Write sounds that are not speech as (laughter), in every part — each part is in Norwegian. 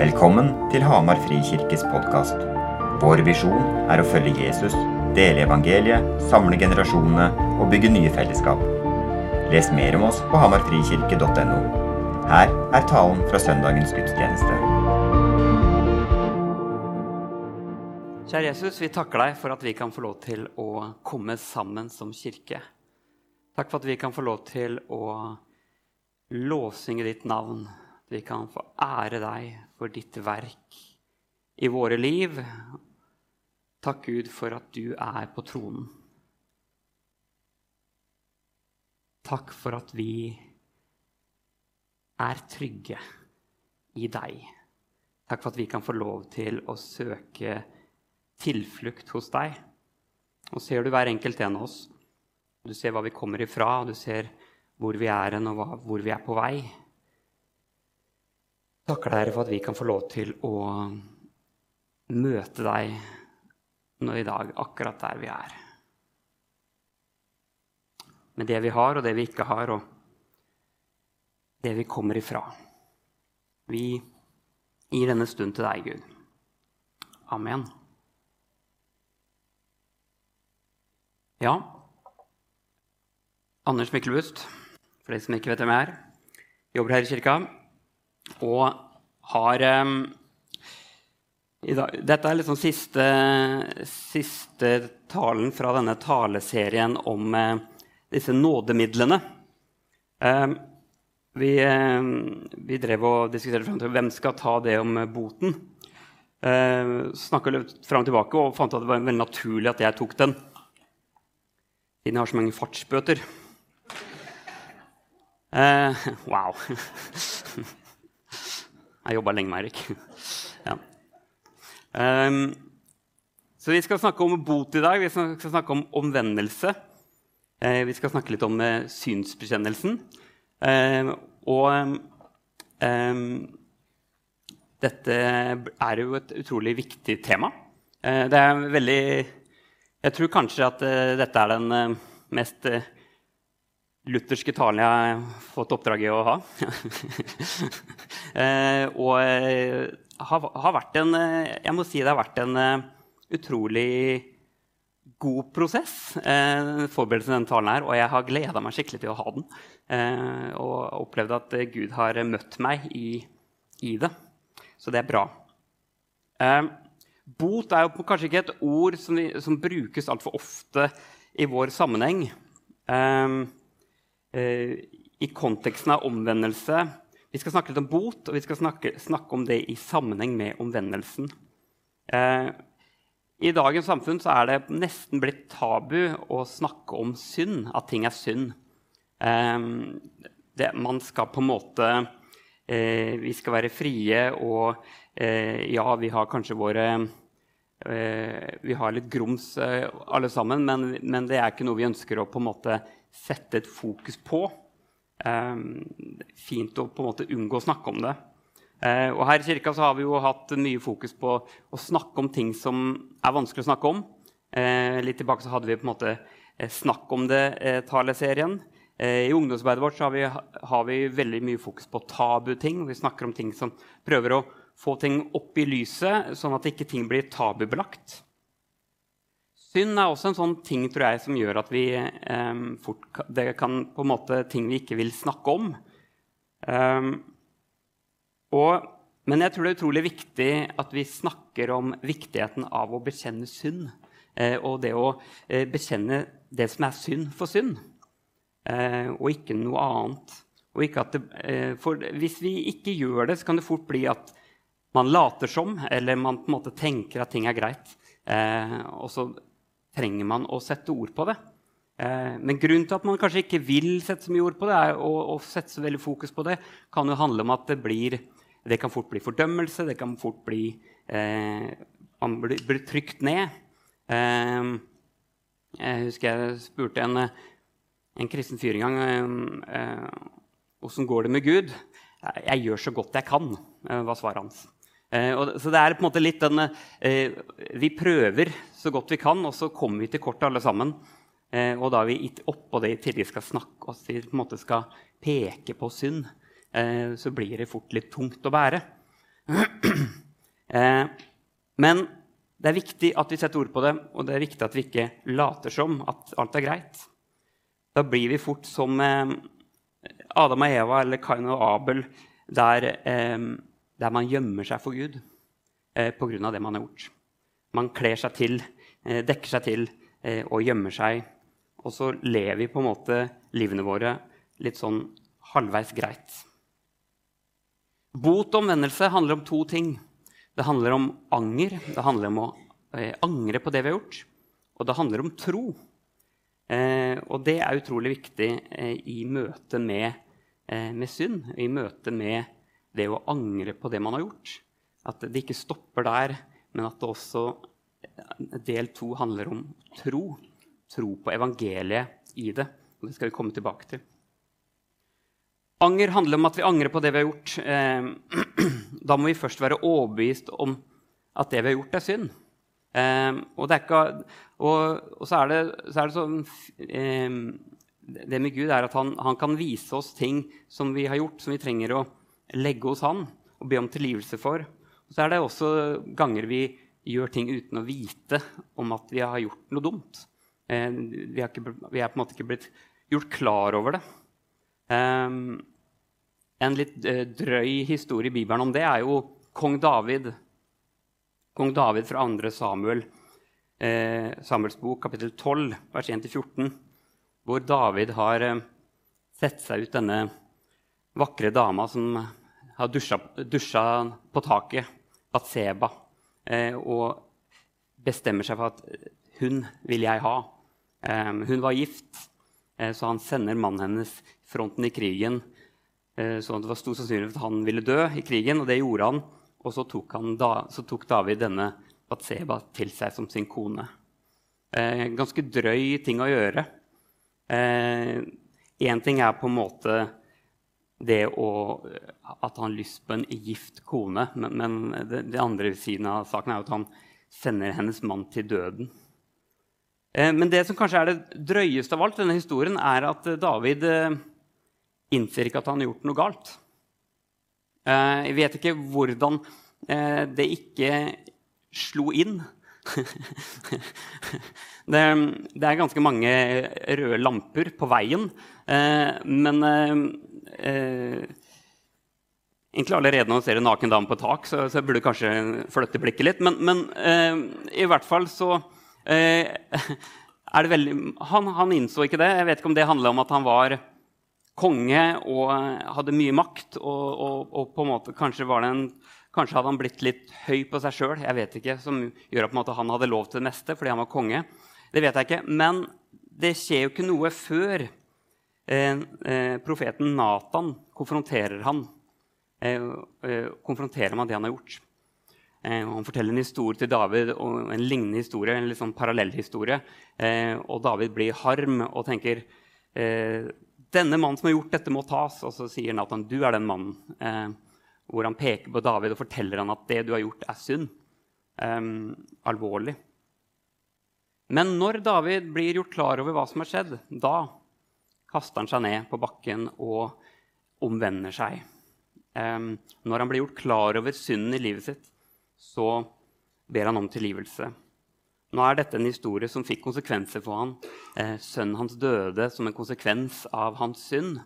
Velkommen til Hamar Frikirkes podkast. Vår visjon er å følge Jesus, dele evangeliet, samle generasjonene og bygge nye fellesskap. Les mer om oss på hamarfrikirke.no. Her er talen fra søndagens gudstjeneste. Kjære Jesus, vi takker deg for at vi kan få lov til å komme sammen som kirke. Takk for at vi kan få lov til å lovsynge ditt navn. Vi kan få ære deg for ditt verk i våre liv. Takk, Gud, for at du er på tronen. Takk for at vi er trygge i deg. Takk for at vi kan få lov til å søke tilflukt hos deg. Og ser du hver enkelt en av oss. Du ser hva vi kommer ifra, og du ser hvor vi er hen, og hvor vi er på vei takker deg for at vi kan få lov til å møte deg nå i dag, akkurat der vi er. Med det vi har, og det vi ikke har, og det vi kommer ifra. Vi gir denne stund til deg, Gud. Amen. Ja, Anders Myklebust, for de som ikke vet hvem jeg er, jobber her i kirka. Og har um, dag, Dette er liksom siste, siste, talen fra denne taleserien om uh, disse nådemidlene. Um, vi, um, vi, drev og diskuterte frem til hvem skal ta det om boten. Uh, Snakka fram og tilbake og fant at det var veldig naturlig at jeg tok den. Siden jeg har så mange fartsbøter. Uh, (laughs) wow. (laughs) Jeg jobba lenge med Eirik. (laughs) ja. um, så vi skal snakke om bot i dag. Vi skal snakke om omvendelse. Uh, vi skal snakke litt om uh, synsbekjennelsen. Uh, og um, dette er jo et utrolig viktig tema. det er veldig Jeg tror kanskje at dette er den mest lutherske talen jeg har fått oppdrag i å ha. (laughs) eh, og eh, har, har, vært en eh, Jeg må si det har vært en utrolig god prosess, forberedelsen denne talen her, og jeg har gleda meg skikkelig til å ha den. Og opplevd at Gud har møtt meg i, i det. Så det er bra. Bot er jo kanskje ikke et ord som, som brukes altfor ofte i vår sammenheng. Eh, i konteksten av omvendelse. Vi skal snakke litt om bot, og vi skal snakke, snakke om det i sammenheng med omvendelsen. Eh, I dagens samfunn er det nesten blitt tabu å snakke om synd, at ting er synd. Eh, det, man skal på en måte eh, Vi skal være frie, og eh, ja, vi har kanskje våre eh, Vi har litt grums alle sammen, men, men det er ikke noe vi ønsker å på en måte sette et fokus på. Um, fint å på en måte unngå å snakke om det. Uh, og her i kirka så har vi jo hatt mye fokus på å snakke om ting som er vanskelig å snakke om. Uh, litt tilbake så hadde vi på en måte uh, Snakk om det-taleserien. I ungdomsarbeidet vårt har vi, har, vi, veldig mye fokus på tabuting. Vi snakker om ting som prøver å få ting opp i lyset, sånn at ikke ting blir tabubelagt. Synd er også en sånn ting tror jeg, som gjør at vi um, fort, Det kan på en måte ting vi ikke vil snakke om. Um, og, men jeg tror det er utrolig viktig at vi snakker om viktigheten av å bekjenne synd. Uh, og det å uh, bekjenne det som er synd, for synd. Uh, og ikke noe annet. Det, for hvis vi ikke gjør det, så kan det fort bli at man later som, eller man på en måte tenker at ting er greit. og så trenger man å sette ord på det. Eh, men grunnen til at man kanskje ikke vil sette så mye ord på det, og, og sette så veldig fokus på det, kan jo handle om at det, blir, det kan fort bli fordømmelse. Det kan fort bli eh, Man blir, blir, trykt ned. Eh, jeg husker jeg spurte en, en kristen fyr en gang eh, åssen går det med Gud. Jeg gjør så godt jeg kan, eh, var svaret hans. Eh, og, så det er på en måte litt den eh, Vi prøver så godt vi kan, og så kommer vi til kortet alle sammen. Eh, og da vi oppå det i tillegg skal snakke og på en måte skal peke på synd, eh, så blir det fort litt tungt å bære. (clears throat) Eh, men det er viktig at vi setter ord på det, og det er viktig at vi ikke later som at alt er greit. Da blir vi fort som eh, Adam og Eva eller Kain og Abel, der, der man gjemmer seg for Gud eh, pga. det man har gjort. Man kler seg til, eh, dekker seg til eh, og gjemmer seg. Og så lever vi på en måte livene våre litt sånn halvveis greit. Bot og omvendelse handler om to ting. Det handler om anger. Det handler om å eh, angre på det vi har gjort. Og det handler om tro. Eh, og det er utrolig viktig eh, i møte med, eh, med, synd. I møte med det å angre på det man har gjort. At det ikke stopper der, men at det også del to handler om tro. Tro på evangeliet i det. Og det skal vi komme tilbake til. Anger handler om at vi angrer på det vi har gjort. Eh, (clears throat) da må vi først være overbevist om at det vi har gjort, er synd. Eh, og, er ikke, og, og, så er det, så er det sånn eh, Det med Gud er at han, han, kan vise oss ting som vi har gjort, som vi trenger å legge hos han og be om tilgivelse for. Og så er det også ganger vi gjør ting uten å vite om at vi har gjort noe dumt. Eh, vi, ikke, vi, er på en måte ikke blitt gjort klar over det. Eh, en litt uh, drøy historie i Bibelen om det er jo kong David. Kong David fra 2. Samuel, eh, Samuels bok, kapittel 12, vers 1-14, hvor David har eh, sett seg ut denne vakre dama som har dusja, dusja på taket, Batseba, eh, og bestemmer seg for at hun vil jeg ha. Eh, hun var gift, eh, så han sender mannen hennes fronten i krigen. Eh, sånn at det var stor sannsynlighet at han ville dø i krigen, og det gjorde han. Og så tok, da, så tok David denne Batseba til seg som sin kone. Eh, ganske drøy ting å gjøre. Én eh, ting er på en måte det å, at han har lyst på en gift kone, men, men det, det, andre siden av saken er at han sender hennes mann til døden. Eh, men det som kanskje er det drøyeste av alt, denne historien, er at David eh, innser ikke at han har gjort noe galt. Eh, jeg vet ikke hvordan eh, det ikke slo inn. (laughs) det, det, er ganske mange røde lamper på veien, eh, men Egentlig allerede når man ser en naken dame på tak, så, så burde du kanskje flytte blikket litt. Men, men i hvert fall så (laughs) er det veldig han, han innså ikke det. Jeg vet ikke om det handla om at han var konge og hadde mye makt. Og, og, og på en måte kanskje, en, kanskje, hadde han blitt litt høy på seg sjøl, jeg vet ikke, som gjør at han hadde lov til det meste fordi han var konge. Det vet jeg ikke. Men det skjer jo ikke noe før eh, eh, profeten Natan konfronterer han. eh konfronterer med det han har gjort. Eh, han forteller en historie til David, en lignende historie, en litt sånn parallellhistorie. Eh, og David blir harm og tenker denne mannen som har gjort dette, må tas. Og så sier Nathan, du er den mannen. Eh, hvor han peker på David og forteller han at det du har gjort, er synd. Eh, alvorlig. Men når David blir gjort klar over hva som har skjedd, da kaster han seg ned på bakken og omvender seg. Eh, når han blir gjort klar over synden i livet sitt, så ber han om tilgivelse. Nå er dette en historie som fikk konsekvenser for han. Eh, sønnen hans døde som en konsekvens av hans synd.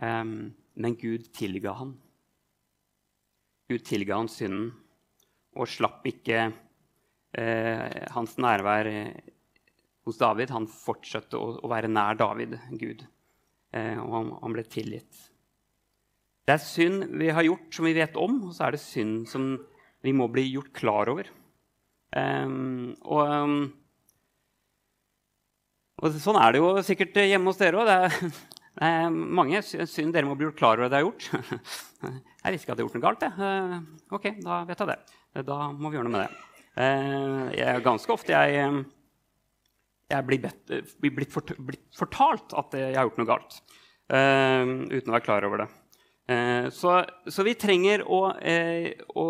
Eh, men Gud tilga han. Gud tilga han synden og slapp ikke eh, hans nærvær hos David. Han fortsatte å, å, være nær David, Gud, eh, og han, han ble tilgitt. Det er synd vi har gjort som vi vet om, og så er det synd som vi må bli gjort klar over. Um, og, um, og, sånn er det jo sikkert hjemme hos dere òg. (laughs) Det, er mange synd dere må bli gjort klar over det jeg har gjort. (laughs) jeg visste ikke at jeg hadde gjort noe galt. Jeg. Uh, ok, da vet jeg det. Da må vi gjøre noe med det. Jeg, ganske ofte jeg, jeg blir, bedt, blir fort, blitt, fortalt at jeg har gjort noe galt. Uh, uten å være klar over det. Så, så, vi trenger å, å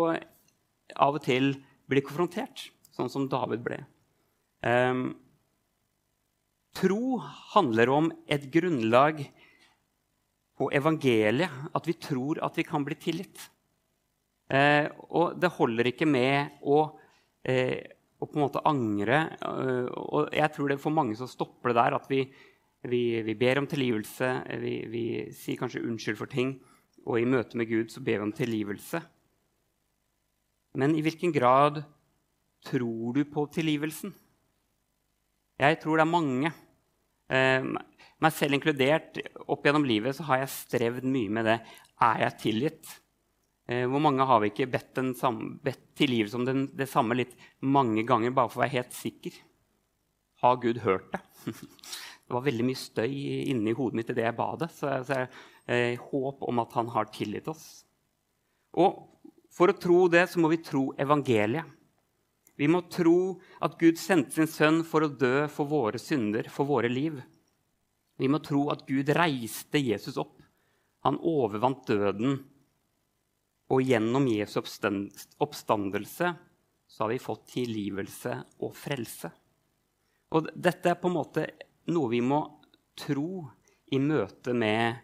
av og til bli konfrontert sånn som David ble. Tro handler om et grunnlag på evangeliet, at vi tror at vi kan bli tilgitt. Og det holder ikke med å, eh, å på en måte angre. Eh, og jeg tror det er for mange som stopper det der at vi, vi, vi ber om tilgivelse. Vi, vi, sier kanskje unnskyld for ting. Og i møte med Gud så ber vi om tilgivelse. Men i hvilken grad tror du på tilgivelsen? Jeg tror det er mange. Eh, meg selv inkludert. Opp gjennom livet så har jeg strevd mye med det. Er jeg tilgitt? Eh, hvor mange har vi ikke bedt, samme, bedt tilgivelse om den, det samme litt mange ganger bare for å være helt sikker? Har Gud hørt det? (laughs) Det var veldig mye støy inni hodet mitt i det jeg ba det. Så, så jeg eh, håp om at han har tilgitt oss. Og for å tro det så må vi tro evangeliet. Vi må tro at Gud sendte sin sønn for å dø for våre synder, for våre liv. Vi må tro at Gud reiste Jesus opp. Han overvant døden. Og gjennom Jesu oppstandelse så har vi fått tilgivelse og frelse. Og dette er på en måte noe vi må tro i møte med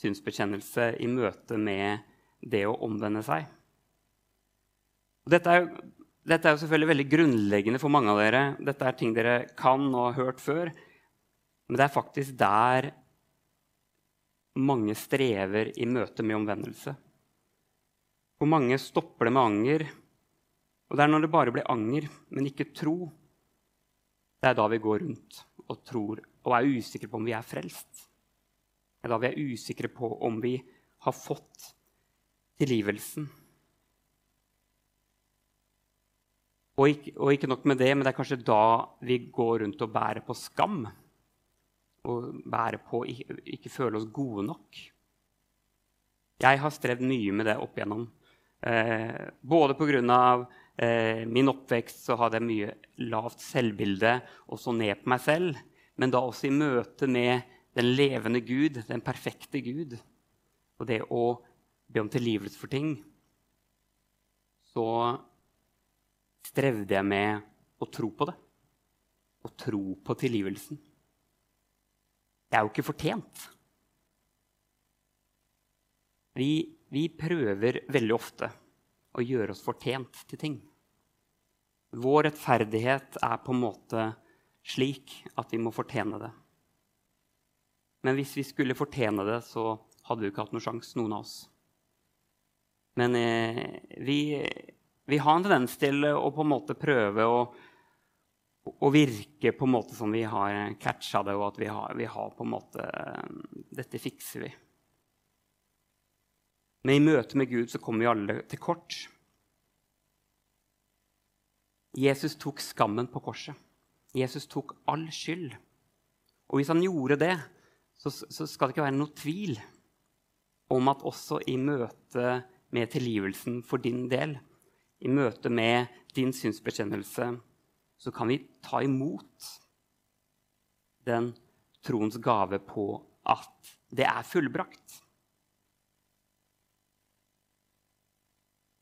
synsbekjennelse, i møte med det å omvende seg. Dette er, dette er jo selvfølgelig veldig grunnleggende for mange av dere. Dette er ting dere kan og har hørt før. Men det er faktisk der mange strever i møte med omvendelse. For mange stopper det med anger. Og det er når det bare blir anger, men ikke tro, det er da vi går rundt og tror og er usikre på om vi er frelst. Det er da vi er usikre på om vi har fått tilgivelsen. Og ikke, og ikke nok med det, men det er kanskje da vi går rundt og bærer på skam Og bærer på, ikke, ikke føle oss gode nok. Jeg har strevd mye med det opp igjennom. Eh, både pga. Eh, min oppvekst så hadde jeg mye lavt selvbilde og så ned på meg selv. Men da også i møte med den levende Gud, den perfekte Gud, og det å be om tilgivelse for ting, så strevde jeg med å tro på det. Å tro på tilgivelsen. Det er jo ikke fortjent. Vi, vi prøver veldig ofte å gjøre oss fortjent til ting. Vår rettferdighet er på en måte slik at vi må fortjene det. Men hvis vi skulle fortjene det, så hadde vi ikke hatt noen sjanse, noen av oss. Men eh, vi, vi, har en tendens til å på en måte prøve å og virke på en måte som vi har catcha det, og at vi har, vi har, på en måte Dette fikser vi. Men i møte med Gud så kommer vi alle til kort. Jesus tok skammen på korset. Jesus tok all skyld. Og hvis han gjorde det, så, så skal det ikke være noe tvil om at også i møte med tilgivelsen for din del, i møte med din synsbekjennelse, så kan vi ta imot den troens gave på at det er fullbrakt.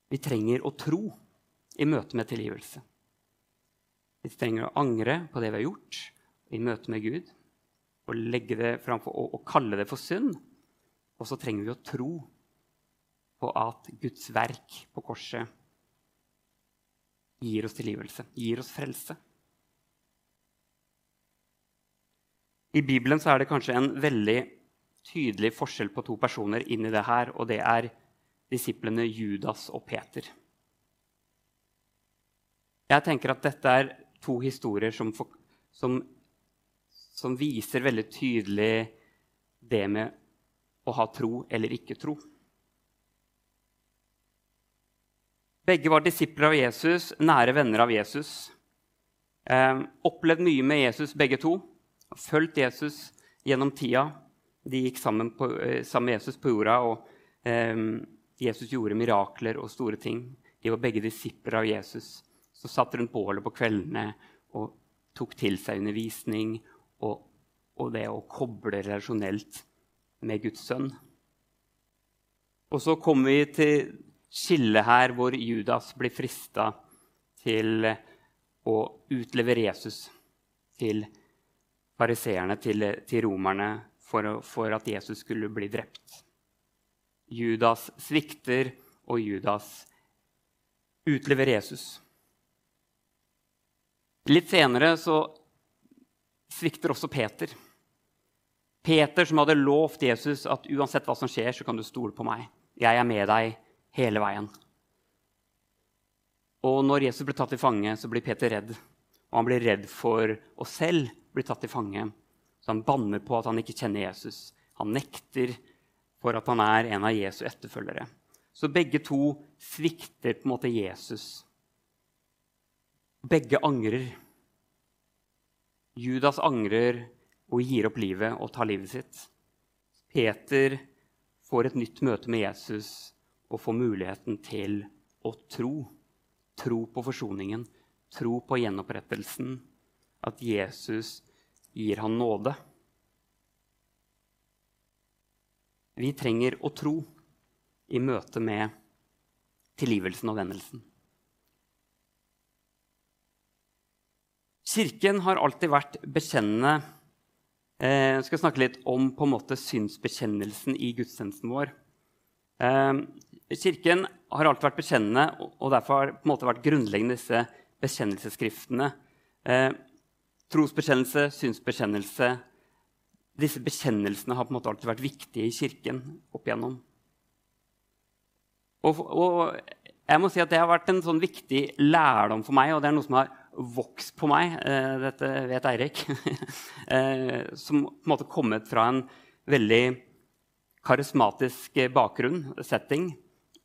Vi trenger å tro i møte med tilgivelse. Vi trenger å angre på det vi har gjort i møte med Gud, og legge det framfor, og, og kalle det for synd. Og så trenger vi å tro på at Guds verk på korset gir oss tilgivelse, gir oss frelse. I Bibelen er det kanskje en veldig tydelig forskjell på to personer inni det her, og det er disiplene Judas og Peter. Jeg tenker at dette er to historier som, som, som viser veldig tydelig det med å ha tro eller ikke tro. Begge var disipler av Jesus, nære venner av Jesus. Eh, opplevd mye med Jesus, begge to. Fulgt Jesus gjennom tida. De gikk sammen, på, eh, sammen med Jesus på jorda, og eh, Jesus gjorde mirakler og store ting. De var begge disipler av Jesus. Så satt rundt bålet på kveldene og tok til seg undervisning og, og det å koble relasjonelt med Guds sønn. Og så kommer vi til skille her hvor Judas blir frista til å utlevere Jesus til fariseerne, til, til, romerne, for, for, at Jesus skulle bli drept. Judas svikter og Judas utleverer Jesus. Litt senere så svikter også Peter. Peter som hadde lovt Jesus at uansett hva som skjer, så kan du stole på meg. Jeg er med deg hele veien. Og når Jesus blir tatt til fange, så blir Peter redd. Og han blir redd for å selv bli tatt til fange. Så han banner på at han ikke kjenner Jesus. Han nekter for at han er en av Jesu etterfølgere. Så begge to svikter på en måte Jesus. Begge angrer. Judas angrer og gir opp livet og tar livet sitt. Peter får et nytt møte med Jesus og får muligheten til å tro. Tro på forsoningen, tro på gjenopprettelsen. At Jesus gir han nåde. Vi trenger å tro i møte med tilgivelsen og vennelsen. Kirken har alltid vært bekjennende eh, Jeg skal snakke litt om på en måte synsbekjennelsen i gudstjenesten vår. Eh, kirken har alltid vært bekjennende, og derfor har på en måte vært grunnleggende disse bekjennelsesskriftene. Eh, trosbekjennelse, synsbekjennelse Disse bekjennelsene har på en måte alltid vært viktige i Kirken opp igjennom. Og, og, jeg må si at det har vært en sånn viktig lærdom for meg, og det er noe som har vokst på meg. Eh, dette vet Eirik. (laughs) eh, som på en måte kommet fra en veldig karismatisk bakgrunn, setting,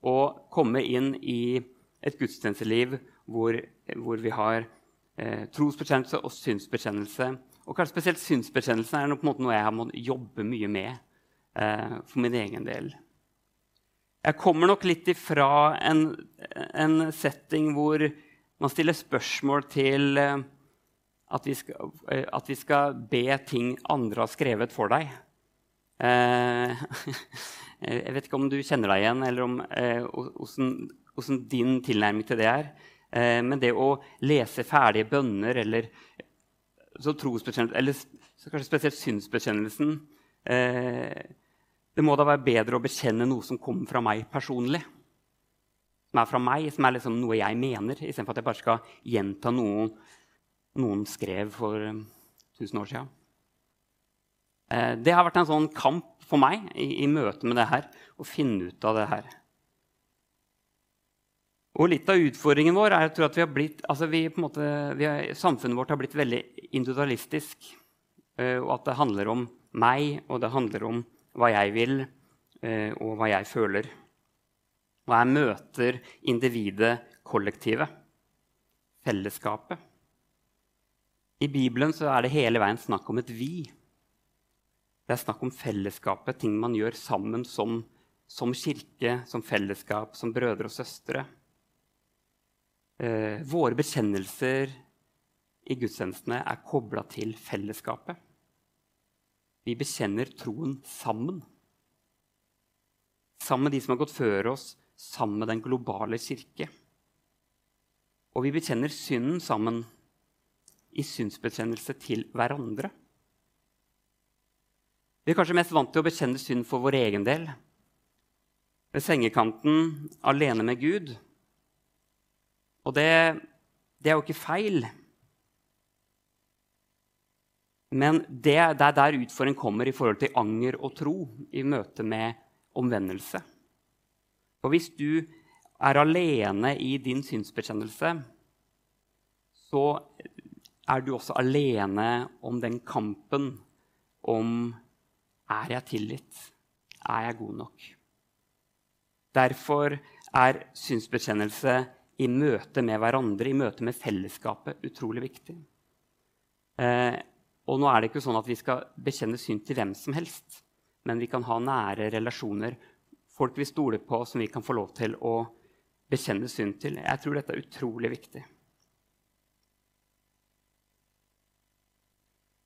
og komme inn i et gudstjenesteliv hvor, hvor vi har eh, trosbekjennelse og synsbekjennelse. Og kanskje spesielt synsbekjennelsen er noe, noe jeg har måttet jobbe mye med eh, for min egen del. Jeg kommer nok litt ifra en, en setting hvor man stiller spørsmål til eh, at vi, skal, eh, at vi skal be ting andre har skrevet for deg. Eh, (laughs) jeg vet ikke om du kjenner deg igjen, eller om hvordan hvordan din tilnærming til det er. Men det å lese ferdige bønner eller så eller så kanskje spesielt synsbekjennelsen eh, det må da være bedre å bekjenne noe som kommer fra meg personlig. Som er fra meg, som er liksom noe jeg mener, istedenfor at jeg bare skal gjenta noe noen skrev for 1000 eh, år siden. Eh, det har vært en sånn kamp for meg i, i møte med det her, å finne ut av det her. Og litt av utfordringen vår er at vi har blitt, altså vi, måte, har, samfunnet vårt har blitt veldig individualistisk. Eh, og at det handler om meg, og det handler om hva jeg vil, eh, og hva jeg føler. Og jeg møter individet, kollektivet, fellesskapet. I Bibelen er det hele veien snakk om et vi. Det er snakk om fellesskapet, ting man gjør sammen som, som kirke, som fellesskap, som brødre og søstre. Eh, våre bekjennelser i gudstjenestene er kobla til fellesskapet. Vi bekjenner troen sammen. Sammen med de som har gått før oss, sammen med den globale kirke. Og vi bekjenner synden sammen i synsbekjennelse til hverandre. Vi er kanskje mest vant til å bekjenne synd for vår egen del. Ved sengekanten, alene med Gud. Og det, det er jo ikke feil. Men det, det er der utfordringen kommer i forhold til anger og tro i møte med omvendelse. For hvis du er alene i din synsbekjennelse, så er du også alene om den kampen om er jeg tilgitt? Er jeg god nok? Derfor er synsbekjennelse i møte med hverandre, i møte med fellesskapet, utrolig viktig. Eh, og nå er det ikke sånn at vi skal bekjenne synd til hvem som helst, men vi kan ha nære relasjoner, folk vi stoler på, som vi kan få lov til å bekjenne synd til. Jeg tror dette er utrolig viktig.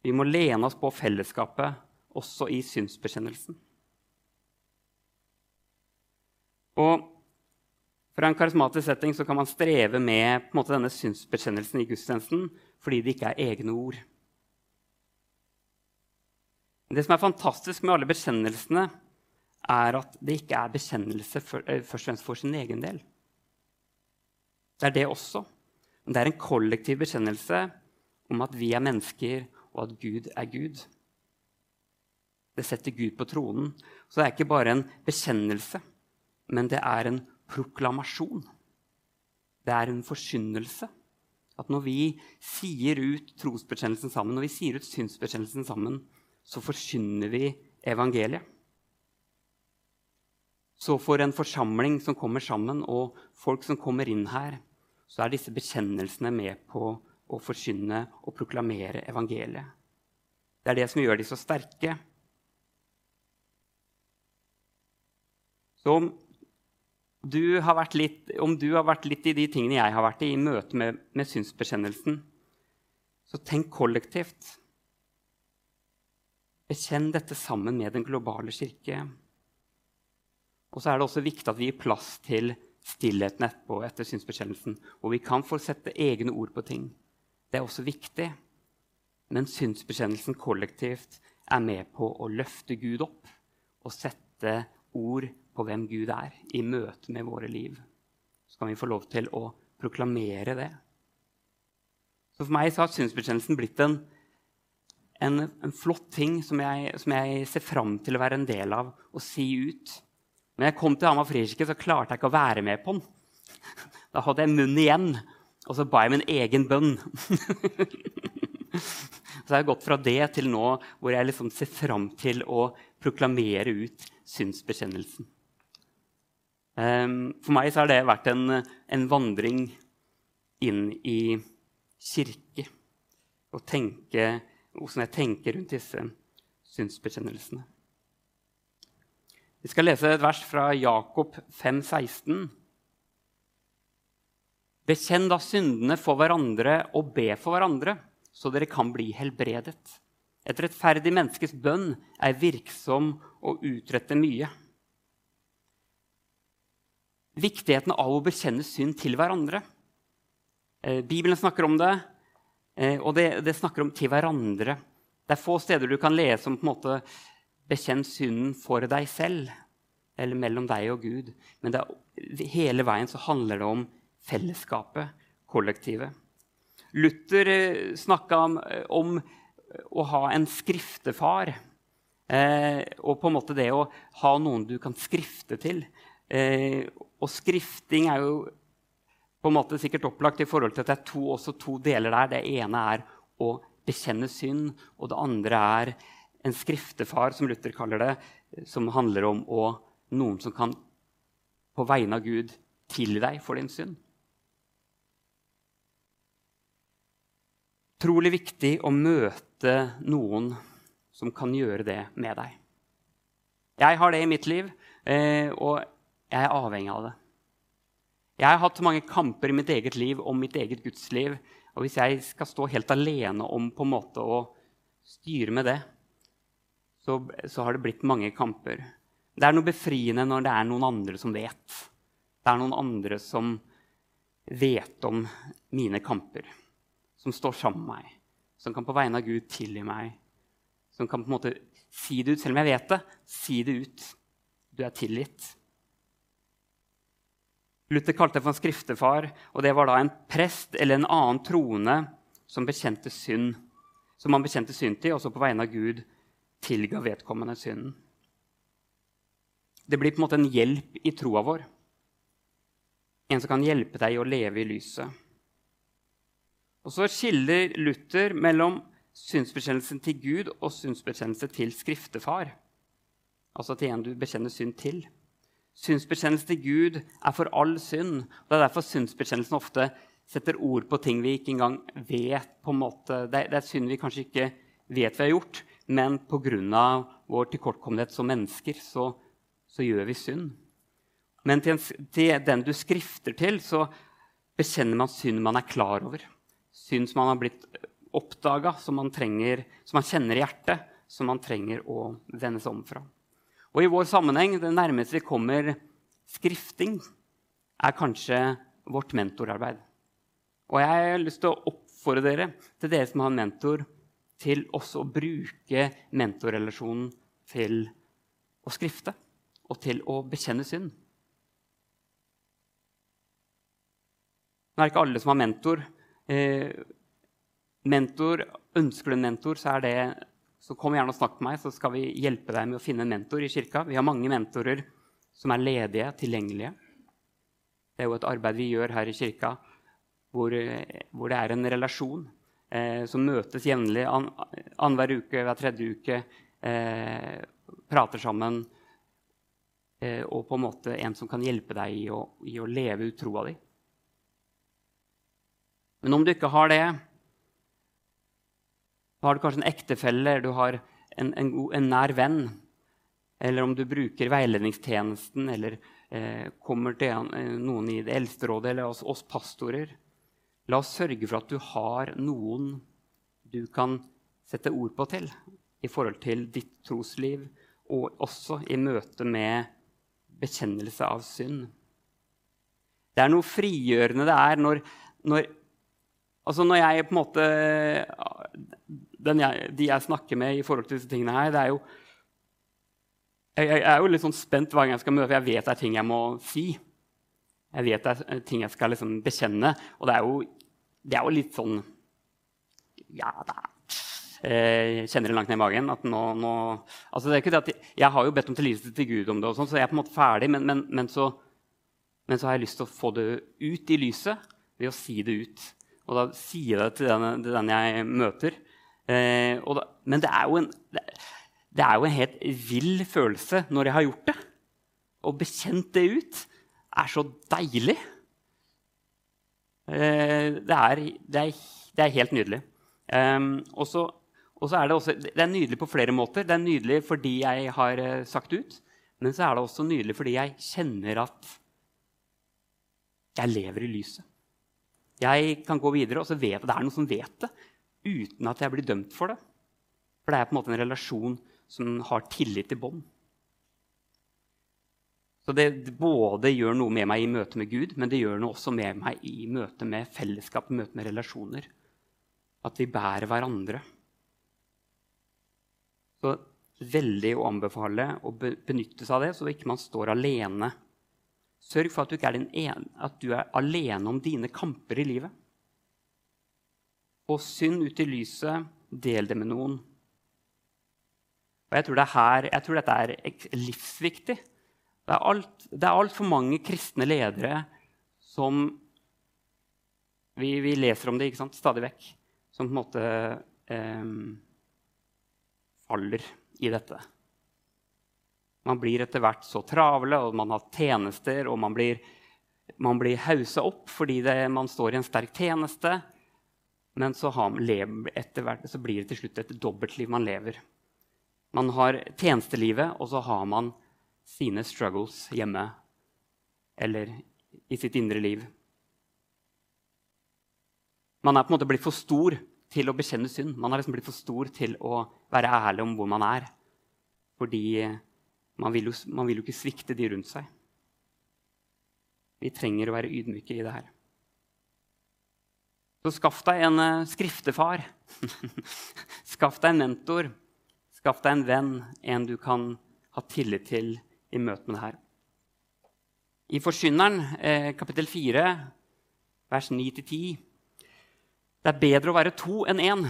Vi må lene oss på fellesskapet også i synsbekjennelsen. Og fra en karismatisk setting så kan man streve med måte, denne synsbekjennelsen i gudstjenesten fordi det ikke er egne ord. Det som er fantastisk med alle bekjennelsene, er at det ikke er bekjennelse for, eh, først og fremst for sin egen del. Det er det også. Men det er en kollektiv bekjennelse om at vi er mennesker, og at Gud er Gud. Det setter Gud på tronen. Så det er ikke bare en bekjennelse, men det er en proklamasjon. Det er en forkynnelse. At når vi sier ut trosbekjennelsen sammen, når vi sier ut synsbekjennelsen sammen, så forkynner vi evangeliet. Så for en forsamling som kommer sammen, og folk som kommer inn her, så er disse bekjennelsene med på å forkynne og proklamere evangeliet. Det er det som gjør de så sterke. Så du har vært litt, om du har vært litt i de tingene jeg har vært i, i møte med, med synsbekjennelsen, så tenk kollektivt. Bekjenn dette sammen med den globale kirke. Og så er det også viktig at vi gir plass til stillheten etterpå etter synsbekjennelsen, hvor vi kan få sette egne ord på ting. Det er også viktig. Men synsbekjennelsen kollektivt er med på å løfte Gud opp og sette ord på hvem Gud er, i møte med våre liv. Så kan vi få lov til å proklamere det. Så For meg så har synsbekjennelsen blitt en, en, en flott ting som jeg, som jeg, ser fram til å være en del av og si ut. Når jeg kom til Hamar frikirke, så klarte jeg ikke å være med på den. (laughs) Da hadde jeg munnen igjen, og så ba jeg min egen bønn. (laughs) så jeg har gått fra det til nå hvor jeg liksom ser fram til å proklamere ut synsbekjennelsen. Ehm, for meg har det vært en, en vandring inn i kirke. Og tenke, hvordan jeg tenker rundt disse synsbekjennelsene. Vi skal lese et vers fra Jakob 5, 16. Bekjenn da syndene for hverandre og be for hverandre, så dere kan bli helbredet. Et rettferdig menneskes bønn er virksom og utretter mye. Viktigheten av å bekjenne synd til hverandre. Eh, Bibelen snakker om det, eh, og det, det, snakker om til hverandre. Det er få steder du kan lese om på en måte Bekjenn synden for deg selv eller mellom deg og Gud. Men er, hele veien så handler det om fellesskapet, kollektivet. Luther eh, snakka om, om, å ha en skriftefar. Eh, og på en måte det å ha noen du kan skrifte til. Eh, og skrifting er jo på en måte sikkert opplagt i forhold til at det er to, også to deler der. Det ene er å bekjenne synd, og det andre er en skriftefar, som Luther kaller det, som handler om å, noen som kan på vegne av Gud tilgi deg for din synd. Utrolig viktig å møte noen som kan gjøre det med deg. Jeg har det i mitt liv, eh, og jeg er avhengig av det. Jeg har hatt mange kamper i mitt eget liv om mitt eget gudsliv. Og hvis jeg skal stå helt alene om på en måte å styre med det, så, så, har det blitt mange kamper. Det er noe befriende når det er noen andre som vet. Det er noen andre som vet om mine kamper, som står sammen med meg, som kan på vegne av Gud tilgi meg, som kan på en måte si det ut, selv om jeg vet det. Si det ut. Du er tilgitt. Luther kalte for en skriftefar, og det var da en prest eller en annen troende som bekjente synd, som han bekjente synd til, og så på vegne av Gud tilga vedkommende synden. Det blir på en måte en hjelp i troa vår. En som kan hjelpe deg å leve i lyset. Og så skiller Luther mellom synsbekjennelsen til Gud og synsbekjennelse til skriftefar. Altså til en du bekjenner synd til. Synsbekjennelse til Gud er for all synd. og Det er derfor synsbekjennelsen ofte setter ord på ting vi ikke engang vet. på en måte. Det er, det er synd vi kanskje ikke vet vi har gjort, men pga. vår tilkortkommenhet som mennesker så, så, gjør vi synd. Men til, en, til, den du skrifter til, så bekjenner man synd man er klar over. Synd som man har blitt oppdaga, som, som man kjenner i hjertet, som man trenger å vende seg om fra. Og i vår sammenheng, det nærmeste vi kommer skrifting, er kanskje vårt mentorarbeid. Og jeg har lyst til å oppfordre dere til dere som har en mentor, til også å bruke mentorrelasjonen til å skrifte. og til å bekjenne synd. Nå er det ikke alle som har mentor. Eh, mentor, Ønsker du en mentor, så, er det, så kom gjerne og snakk med meg, så skal vi hjelpe deg med å finne en mentor i kirka. Vi har mange mentorer som er ledige, tilgjengelige. Det er jo et arbeid vi gjør her i kirka hvor, hvor det er en relasjon eh, som møtes jevnlig annenhver an uke, hver tredje uke. Eh, prater sammen. Eh, og på en måte en som kan hjelpe deg i å, i å leve ut troa di. Men om du ikke har det, har du kanskje en ektefelle eller du har en, en, en nær venn. Eller om du bruker veiledningstjenesten eller eh, kommer til eh, noen i det eldsterådet eller oss, oss pastorer. La oss sørge for at du har noen du kan sette ord på til i forhold til ditt trosliv, og også i møte med bekjennelse av synd. Det er noe frigjørende det er når, når Altså når jeg på en måte jeg, De jeg snakker med i forhold til disse tingene her, det er jo jeg, jeg, er jo litt sånn spent hver gang jeg skal møte, for jeg vet det er ting jeg må si. Jeg vet det er ting jeg skal liksom bekjenne. Og det er jo, det er jo litt sånn Ja, da jeg kjenner det langt ned i magen. nå, nå altså det det jeg, jeg har jo bedt om tilgivelse til Gud om det, sånt, så jeg er på en måte ferdig. Men, men, men, så, men, så, har jeg lyst til å få det ut i lyset ved å si det ut. Og da sier jeg det til den, til den jeg møter. Eh, da, men det er, en, det er, jo en, helt vill følelse når jeg har gjort det. Og bekjent det ut er så deilig. Eh, det, er, det, er, det, er, helt nydelig. Eh, og så er det også Det er nydelig på flere måter. Det er nydelig fordi jeg har eh, sagt ut. Men så er det også nydelig fordi jeg kjenner at jeg lever i lyset. Jeg kan gå videre, og så vet det er noen som vet det, uten at jeg blir dømt for det. For det er på en måte en relasjon som har tillit i bånd. Så det både gjør noe med meg i møte med Gud, men det gjør noe også med meg i møte med fellesskap, i møte med relasjoner. At vi bærer hverandre. Så veldig å anbefale å benytte seg av det, så ikke man står alene Sørg for at du, en, at du er alene om dine kamper i livet. Få synd ut i lyset, del det med noen. Og jeg tror, det her, jeg tror dette er livsviktig. Det er, alt, det er mange kristne ledere som vi, vi, leser om det stadig vekk. Som på en måte eh, faller i dette. Man blir etter hvert så travle, og man har tjenester, og man blir, man blir hausa opp fordi det, man står i en sterk tjeneste. Men så, har, etter hvert, så blir det til slutt et dobbeltliv man lever. Man har tjenestelivet, og så har man sine struggles hjemme eller i sitt indre liv. Man er på en måte blitt for stor til å bekjenne synd. Man har liksom blitt for stor til å være ærlig om hvor man er. Fordi man vil, jo, man vil jo ikke svikte de rundt seg. Vi trenger å være ydmyke i det her. Så skaff deg en uh, skriftefar. (laughs) skaff deg en mentor. Skaff deg en venn, en du kan ha tillit til i møte med det her. I Forkynneren, eh, kapittel 4, vers 9-10 Det er bedre å være to enn én.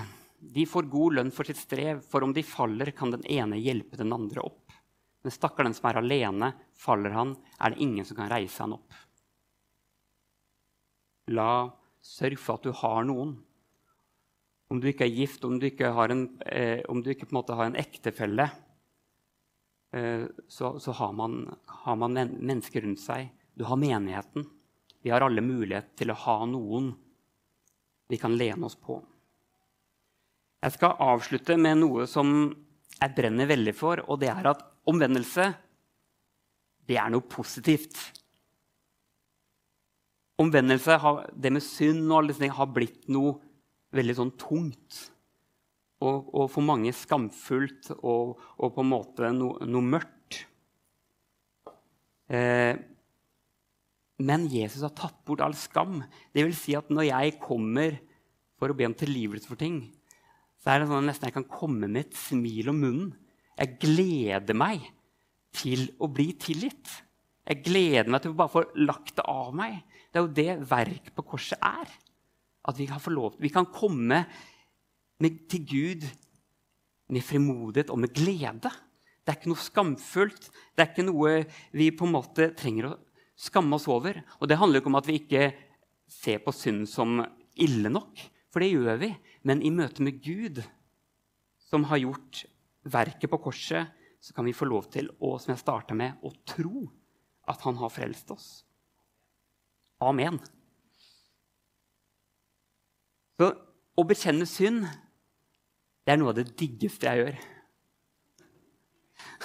De får god lønn for sitt strev, for om de faller, kan den ene hjelpe den andre opp. Men stakkar den som er alene, faller han, er det ingen som kan reise han opp. La Sørg for at du har noen. Om du ikke er gift, om du ikke har en, eh, ikke en har en ektefelle, eh, så, så, har, man, har man men mennesker rundt seg. Du har menigheten. Vi har alle mulighet til å ha noen vi kan lene oss på. Jeg skal avslutte med noe som jeg brenner veldig for, og det er at omvendelse det er noe positivt. Omvendelse, det med synd og alle disse tingene, har blitt noe veldig sånn tungt. Og, og for mange skamfullt og, og på en måte no, noe mørkt. Eh, men Jesus har tatt bort all skam. Det vil si at når jeg kommer for å be om tilgivelse for ting, så er det sånn at nesten jeg kan komme med et smil om munnen. Jeg gleder meg til å bli tilgitt. Jeg gleder meg til å bare få lagt det av meg. Det er jo det verk på korset er. At vi kan lov Vi kan komme med, til Gud med frimodighet og med glede. Det er ikke noe skamfullt. Det er ikke noe vi på en måte trenger å skamme oss over. Og det handler ikke om at vi ikke ser på synd som ille nok, for det gjør vi. Men i møte med Gud, som har gjort verket på korset, så kan vi få lov til å, som jeg starta med, å tro at han har frelst oss. Amen. Så å bekjenne synd, det er noe av det diggeste jeg gjør.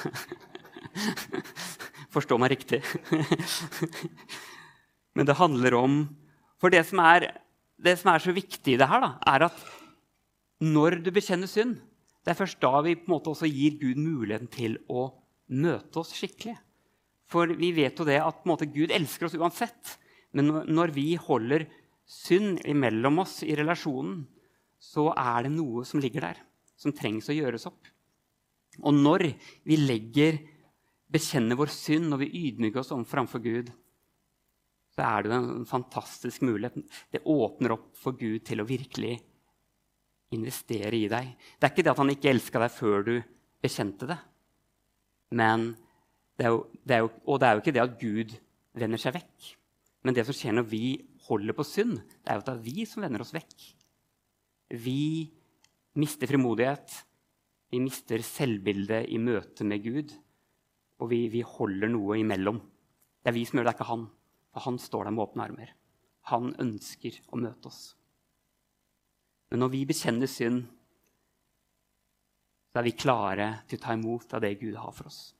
(laughs) Forstå meg riktig. (laughs) Men det handler om For det som er, det som er så viktig i det her, da, er at når du bekjenner synd, det er først da vi på en måte også gir Gud muligheten til å møte oss skikkelig. For vi vet jo det at måte, Gud elsker oss uansett. Men når vi holder synd imellom oss i relasjonen, så er det noe som ligger der, som trengs å gjøres opp. Og når vi legger, bekjenner vår synd, når vi ydmyker oss om framfor Gud, så er det en fantastisk mulighet. Det åpner opp for Gud til å virkelig investere i deg. Det er ikke det at han ikke elska deg før du bekjente det. Men det jo, det jo, og det er jo ikke det at Gud vender seg vekk. Men det som skjer når vi holder på synd, det er jo at det er vi som vender oss vekk. Vi mister frimodighet. Vi mister selvbildet i møte med Gud. Og vi, vi holder noe imellom. Det er vi som gjør det, det er ikke han. For han står der med åpne armer. Han ønsker å møte oss. Men når vi bekjenner synd, så er vi klare til å ta imot av det Gud har for oss.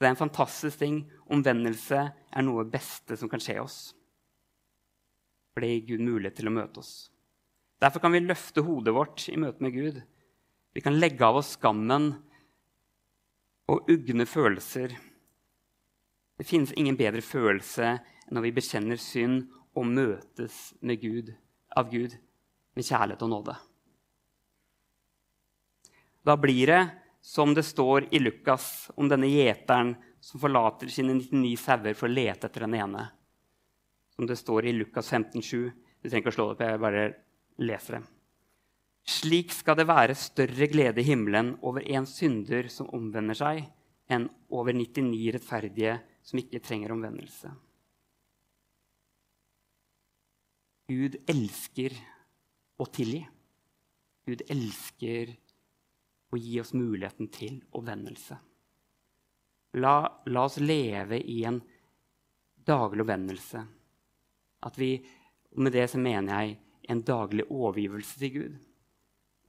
Det er en fantastisk ting. Omvendelse er noe beste som kan skje oss. For det gir Gud mulighet til å møte oss. Derfor kan vi løfte hodet vårt i møte med Gud. Vi kan legge av oss skammen og ugne følelser. Det finnes ingen bedre følelse enn når vi bekjenner synd og møtes Gud av Gud med kjærlighet og nåde. Da blir det som det står i Lukas om denne gjeteren som forlater sine 99 sauer for å lete etter den ene. Som det står i Lukas 15,7. Du trenger ikke å slå det opp, jeg bare leser det. Slik skal det være større glede i himmelen over en synder som omvender seg, enn over 99 rettferdige som ikke trenger omvendelse. Gud elsker å tilgi. Gud elsker å gi oss muligheten til omvendelse. La, la, oss leve i en daglig omvendelse. At vi, Med det så mener jeg en daglig overgivelse til Gud.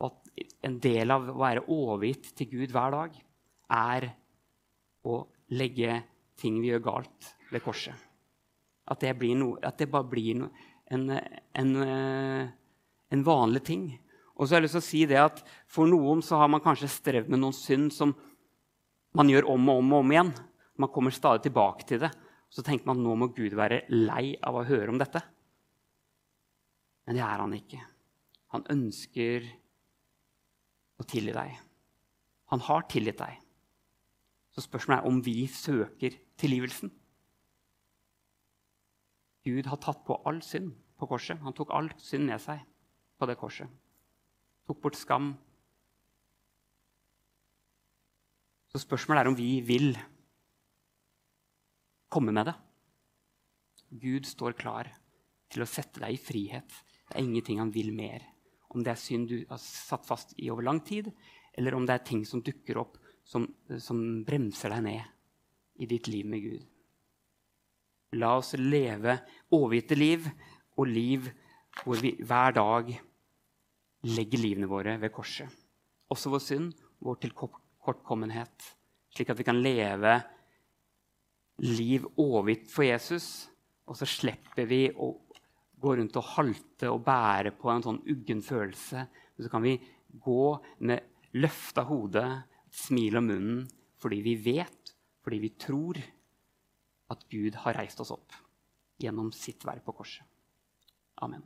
Og at en del av å være overgitt til Gud hver dag er å legge ting vi gjør galt, ved korset. At det, no, at det bare blir noe en, en, eh, en vanlig ting. Og så har jeg lyst til å si det at For noen så har man kanskje strevd med noen synd som man gjør om og om og om igjen. Man kommer stadig tilbake til det. Så tenker man at nå må Gud være lei av å høre om dette. Men det er han ikke. Han ønsker å tilgi deg. Han har tilgitt deg. Så spørsmålet er om vi søker tilgivelsen. Gud har tatt på all synd på korset. Han tok all synd med seg på det korset. Tok bort skam. Så spørsmålet er om vi vil komme med det. Gud står klar til å sette deg i frihet. Det er ingenting han vil mer. Om det er synd du har satt fast i over lang tid, eller om det er ting som dukker opp som, som bremser deg ned i ditt liv med Gud. La oss leve overgitte liv og liv hvor vi hver dag legger livene våre ved korset. Også vår synd, vår tilkortkommenhet, slik at vi kan leve liv overgitt for Jesus. Og så slipper vi å gå rundt og halte og bære på en sånn uggen følelse. Så kan vi gå med løfta hode, smil om munnen, fordi vi vet, fordi vi tror at Gud har reist oss opp gjennom sitt verk på korset. Amen.